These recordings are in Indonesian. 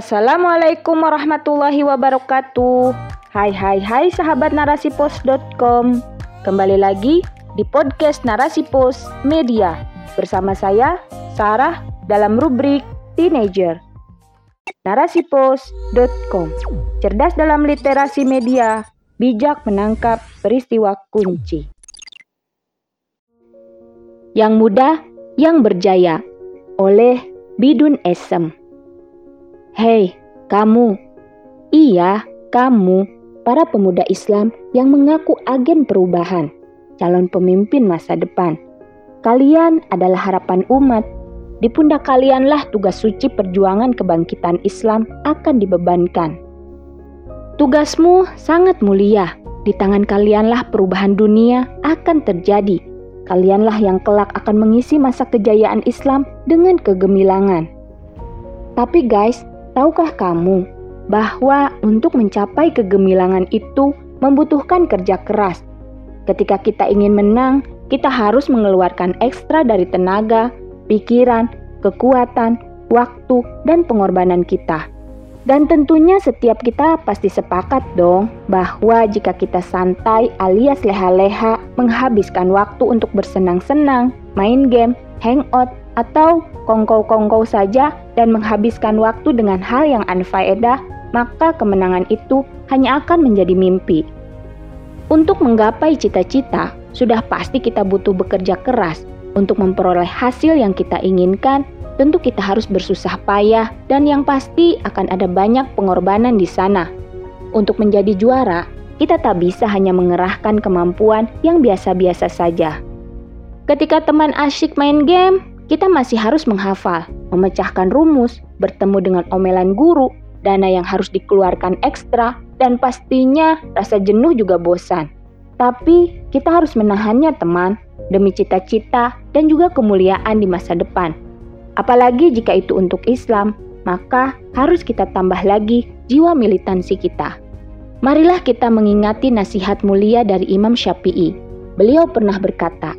Assalamualaikum warahmatullahi wabarakatuh. Hai hai hai sahabat narasipos.com. Kembali lagi di podcast Narasi Pos Media bersama saya Sarah dalam rubrik Teenager. Narasipos.com. Cerdas dalam literasi media, bijak menangkap peristiwa kunci. Yang muda, yang berjaya oleh Bidun Esem. Hei, kamu. Iya, kamu, para pemuda Islam yang mengaku agen perubahan, calon pemimpin masa depan. Kalian adalah harapan umat. Di pundak kalianlah tugas suci perjuangan kebangkitan Islam akan dibebankan. Tugasmu sangat mulia. Di tangan kalianlah perubahan dunia akan terjadi. Kalianlah yang kelak akan mengisi masa kejayaan Islam dengan kegemilangan. Tapi guys, Tahukah kamu bahwa untuk mencapai kegemilangan itu membutuhkan kerja keras? Ketika kita ingin menang, kita harus mengeluarkan ekstra dari tenaga, pikiran, kekuatan, waktu, dan pengorbanan kita. Dan tentunya setiap kita pasti sepakat dong bahwa jika kita santai alias leha-leha menghabiskan waktu untuk bersenang-senang, main game, hangout, atau kongkow-kongkow saja dan menghabiskan waktu dengan hal yang anfaedah, maka kemenangan itu hanya akan menjadi mimpi. Untuk menggapai cita-cita, sudah pasti kita butuh bekerja keras. Untuk memperoleh hasil yang kita inginkan, tentu kita harus bersusah payah dan yang pasti akan ada banyak pengorbanan di sana. Untuk menjadi juara, kita tak bisa hanya mengerahkan kemampuan yang biasa-biasa saja. Ketika teman asyik main game, kita masih harus menghafal, memecahkan rumus, bertemu dengan omelan guru, dana yang harus dikeluarkan ekstra, dan pastinya rasa jenuh juga bosan. Tapi kita harus menahannya teman, demi cita-cita dan juga kemuliaan di masa depan. Apalagi jika itu untuk Islam, maka harus kita tambah lagi jiwa militansi kita. Marilah kita mengingati nasihat mulia dari Imam Syafi'i. Beliau pernah berkata,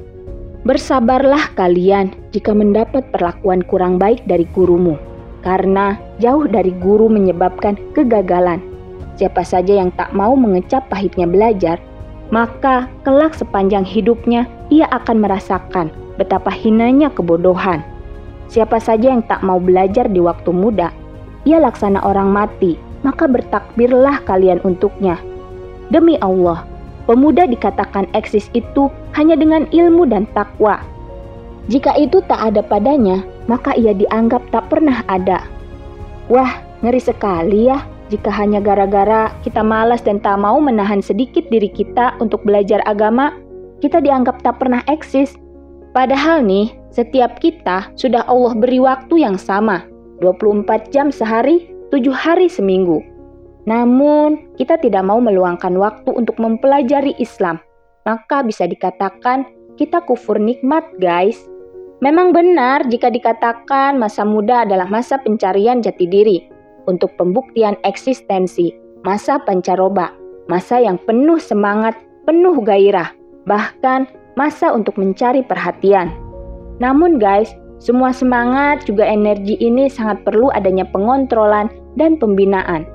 Bersabarlah kalian jika mendapat perlakuan kurang baik dari gurumu, karena jauh dari guru menyebabkan kegagalan. Siapa saja yang tak mau mengecap pahitnya belajar, maka kelak sepanjang hidupnya ia akan merasakan betapa hinanya kebodohan. Siapa saja yang tak mau belajar di waktu muda, ia laksana orang mati, maka bertakbirlah kalian untuknya. Demi Allah, pemuda dikatakan eksis itu hanya dengan ilmu dan takwa. Jika itu tak ada padanya, maka ia dianggap tak pernah ada. Wah, ngeri sekali ya jika hanya gara-gara kita malas dan tak mau menahan sedikit diri kita untuk belajar agama, kita dianggap tak pernah eksis. Padahal nih, setiap kita sudah Allah beri waktu yang sama, 24 jam sehari, 7 hari seminggu. Namun, kita tidak mau meluangkan waktu untuk mempelajari Islam. Maka bisa dikatakan kita kufur nikmat, guys. Memang benar jika dikatakan masa muda adalah masa pencarian jati diri untuk pembuktian eksistensi, masa pancaroba, masa yang penuh semangat, penuh gairah, bahkan masa untuk mencari perhatian. Namun guys, semua semangat juga energi ini sangat perlu adanya pengontrolan dan pembinaan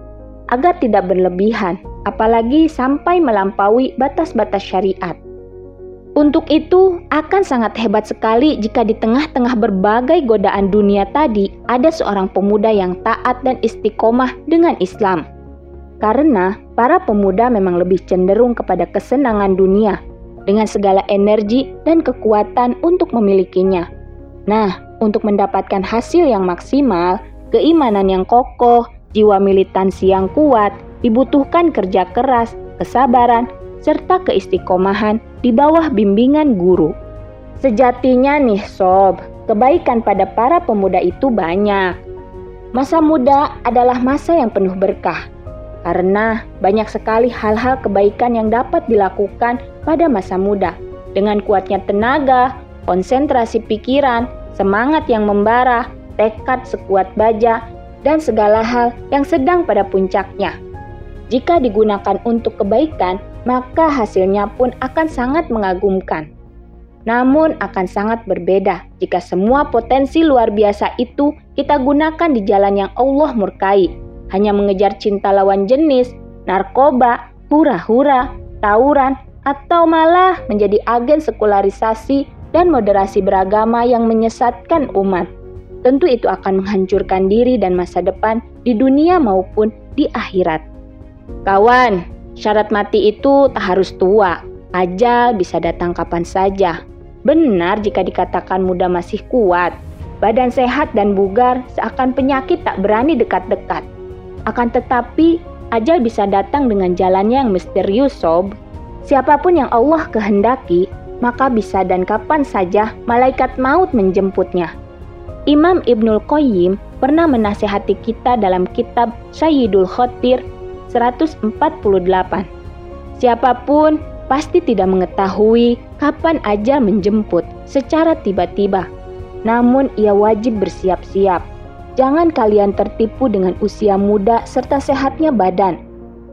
agar tidak berlebihan, apalagi sampai melampaui batas-batas syariat. Untuk itu, akan sangat hebat sekali jika di tengah-tengah berbagai godaan dunia tadi ada seorang pemuda yang taat dan istiqomah dengan Islam. Karena para pemuda memang lebih cenderung kepada kesenangan dunia dengan segala energi dan kekuatan untuk memilikinya. Nah, untuk mendapatkan hasil yang maksimal, keimanan yang kokoh, jiwa militansi yang kuat, dibutuhkan kerja keras, kesabaran, serta keistiqomahan di bawah bimbingan guru. Sejatinya nih sob, kebaikan pada para pemuda itu banyak. Masa muda adalah masa yang penuh berkah, karena banyak sekali hal-hal kebaikan yang dapat dilakukan pada masa muda. Dengan kuatnya tenaga, konsentrasi pikiran, semangat yang membara, tekad sekuat baja, dan segala hal yang sedang pada puncaknya. Jika digunakan untuk kebaikan, maka hasilnya pun akan sangat mengagumkan. Namun akan sangat berbeda jika semua potensi luar biasa itu kita gunakan di jalan yang Allah murkai, hanya mengejar cinta lawan jenis, narkoba, hura-hura, tawuran, atau malah menjadi agen sekularisasi dan moderasi beragama yang menyesatkan umat. Tentu itu akan menghancurkan diri dan masa depan di dunia maupun di akhirat. Kawan, syarat mati itu tak harus tua, ajal bisa datang kapan saja. Benar jika dikatakan muda masih kuat, badan sehat dan bugar seakan penyakit tak berani dekat-dekat. Akan tetapi, ajal bisa datang dengan jalannya yang misterius sob. Siapa pun yang Allah kehendaki, maka bisa dan kapan saja malaikat maut menjemputnya. Imam Ibnul Qayyim pernah menasehati kita dalam kitab Sayyidul Khotir 148. Siapa pun pasti tidak mengetahui kapan ajal menjemput secara tiba-tiba. Namun ia wajib bersiap-siap. Jangan kalian tertipu dengan usia muda serta sehatnya badan.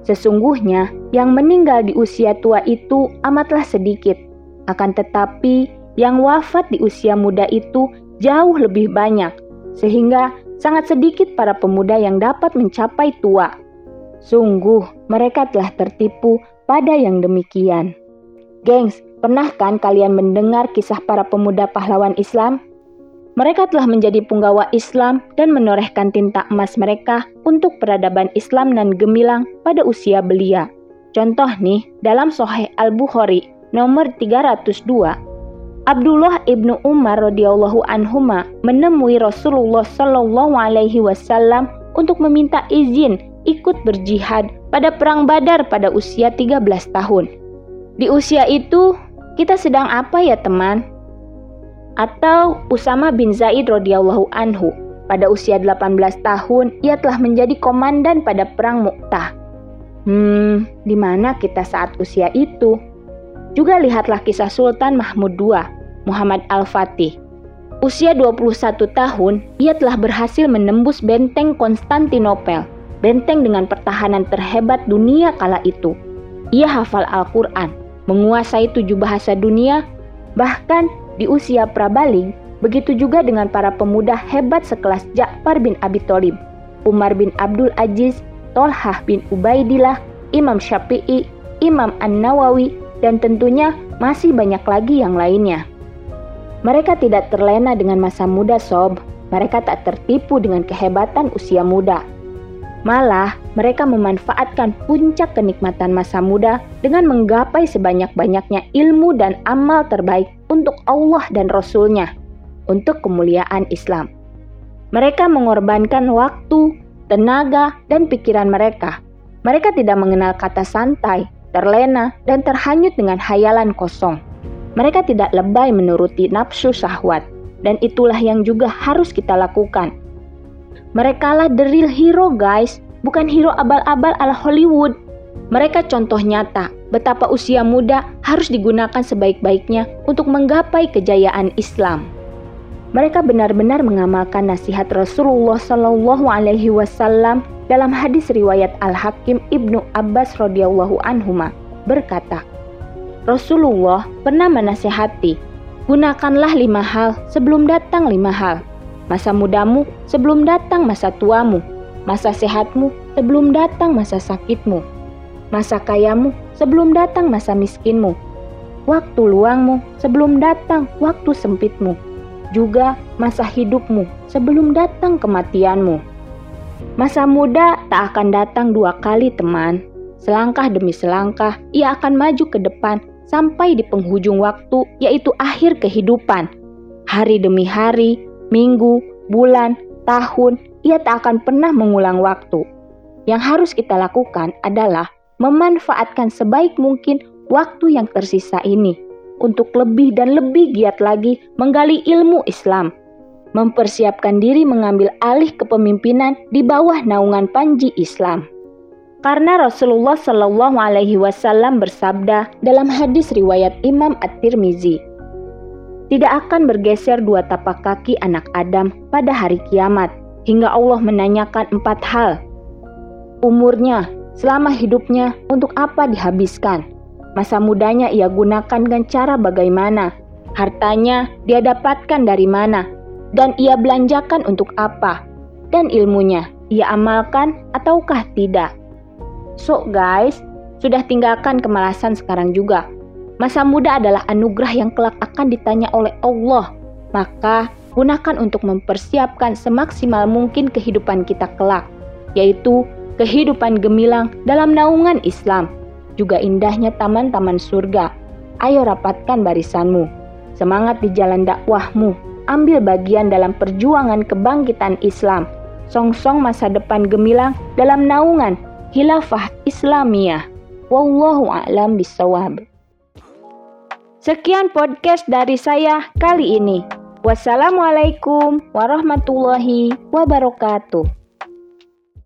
Sesungguhnya yang meninggal di usia tua itu amatlah sedikit. Akan tetapi yang wafat di usia muda itu jauh lebih banyak. Sehingga sangat sedikit para pemuda yang dapat mencapai tua. Sungguh mereka telah tertipu pada yang demikian. Gengs, pernah kan kalian mendengar kisah para pemuda pahlawan Islam? Mereka telah menjadi punggawa Islam dan menorehkan tinta emas mereka untuk peradaban Islam dan gemilang pada usia belia. Contoh nih, dalam Sahih Al-Bukhari nomor 302, Abdullah ibnu Umar radhiyallahu anhuma menemui Rasulullah shallallahu alaihi wasallam untuk meminta izin ikut berjihad pada perang Badar pada usia 13 tahun. Di usia itu, kita sedang apa ya teman? Atau Usama bin Zaid radhiyallahu anhu, pada usia 18 tahun ia telah menjadi komandan pada perang Mu'tah. Hmm, di mana kita saat usia itu? Juga lihatlah kisah Sultan Mahmud II, Muhammad Al-Fatih. Usia 21 tahun, ia telah berhasil menembus benteng Konstantinopel benteng dengan pertahanan terhebat dunia kala itu. Ia hafal Al-Quran, menguasai tujuh bahasa dunia, bahkan di usia prabaling, begitu juga dengan para pemuda hebat sekelas Ja'far bin Abi Thalib, Umar bin Abdul Aziz, Tolhah bin Ubaidillah, Imam Syafi'i, Imam An-Nawawi, dan tentunya masih banyak lagi yang lainnya. Mereka tidak terlena dengan masa muda sob, mereka tak tertipu dengan kehebatan usia muda. Malah, mereka memanfaatkan puncak kenikmatan masa muda dengan menggapai sebanyak-banyaknya ilmu dan amal terbaik untuk Allah dan Rasul-Nya, untuk kemuliaan Islam. Mereka mengorbankan waktu, tenaga, dan pikiran mereka. Mereka tidak mengenal kata santai, terlena, dan terhanyut dengan hayalan kosong. Mereka tidak lebay menuruti nafsu syahwat, dan itulah yang juga harus kita lakukan – Merekalah the real hero guys, bukan hero abal-abal ala Hollywood. Mereka contoh nyata betapa usia muda harus digunakan sebaik-baiknya untuk menggapai kejayaan Islam. Mereka benar-benar mengamalkan nasihat Rasulullah Shallallahu Alaihi Wasallam dalam hadis riwayat Al Hakim ibnu Abbas radhiyallahu anhuma berkata, Rasulullah pernah menasehati, gunakanlah lima hal sebelum datang lima hal. Masa mudamu sebelum datang masa tuamu, masa sehatmu sebelum datang masa sakitmu, masa kayamu sebelum datang masa miskinmu, waktu luangmu sebelum datang waktu sempitmu, juga masa hidupmu sebelum datang kematianmu. Masa muda tak akan datang dua kali, teman. Selangkah demi selangkah, ia akan maju ke depan sampai di penghujung waktu, yaitu akhir kehidupan. Hari demi hari, minggu, bulan, tahun, ia tak akan pernah mengulang waktu. Yang harus kita lakukan adalah memanfaatkan sebaik mungkin waktu yang tersisa ini untuk lebih dan lebih giat lagi menggali ilmu Islam, mempersiapkan diri mengambil alih kepemimpinan di bawah naungan panji Islam. Karena Rasulullah Shallallahu Alaihi Wasallam bersabda dalam hadis riwayat Imam At-Tirmizi, tidak akan bergeser dua tapak kaki anak Adam pada hari kiamat, hingga Allah menanyakan empat hal. Umurnya, selama hidupnya, untuk apa dihabiskan? Masa mudanya ia gunakan dengan cara bagaimana? Hartanya dia dapatkan dari mana? Dan ia belanjakan untuk apa? Dan ilmunya ia amalkan ataukah tidak? So guys, sudah tinggalkan kemalasan sekarang juga. Masa muda adalah anugerah yang kelak akan ditanya oleh Allah. Maka gunakan untuk mempersiapkan semaksimal mungkin kehidupan kita kelak, yaitu kehidupan gemilang dalam naungan Islam, juga indahnya taman-taman surga. Ayo rapatkan barisanmu, semangat di jalan dakwahmu, ambil bagian dalam perjuangan kebangkitan Islam, songsong masa depan gemilang dalam naungan khilafah Islamiyah. Wallahu a'lam bisawab. Sekian podcast dari saya kali ini. Wassalamualaikum warahmatullahi wabarakatuh.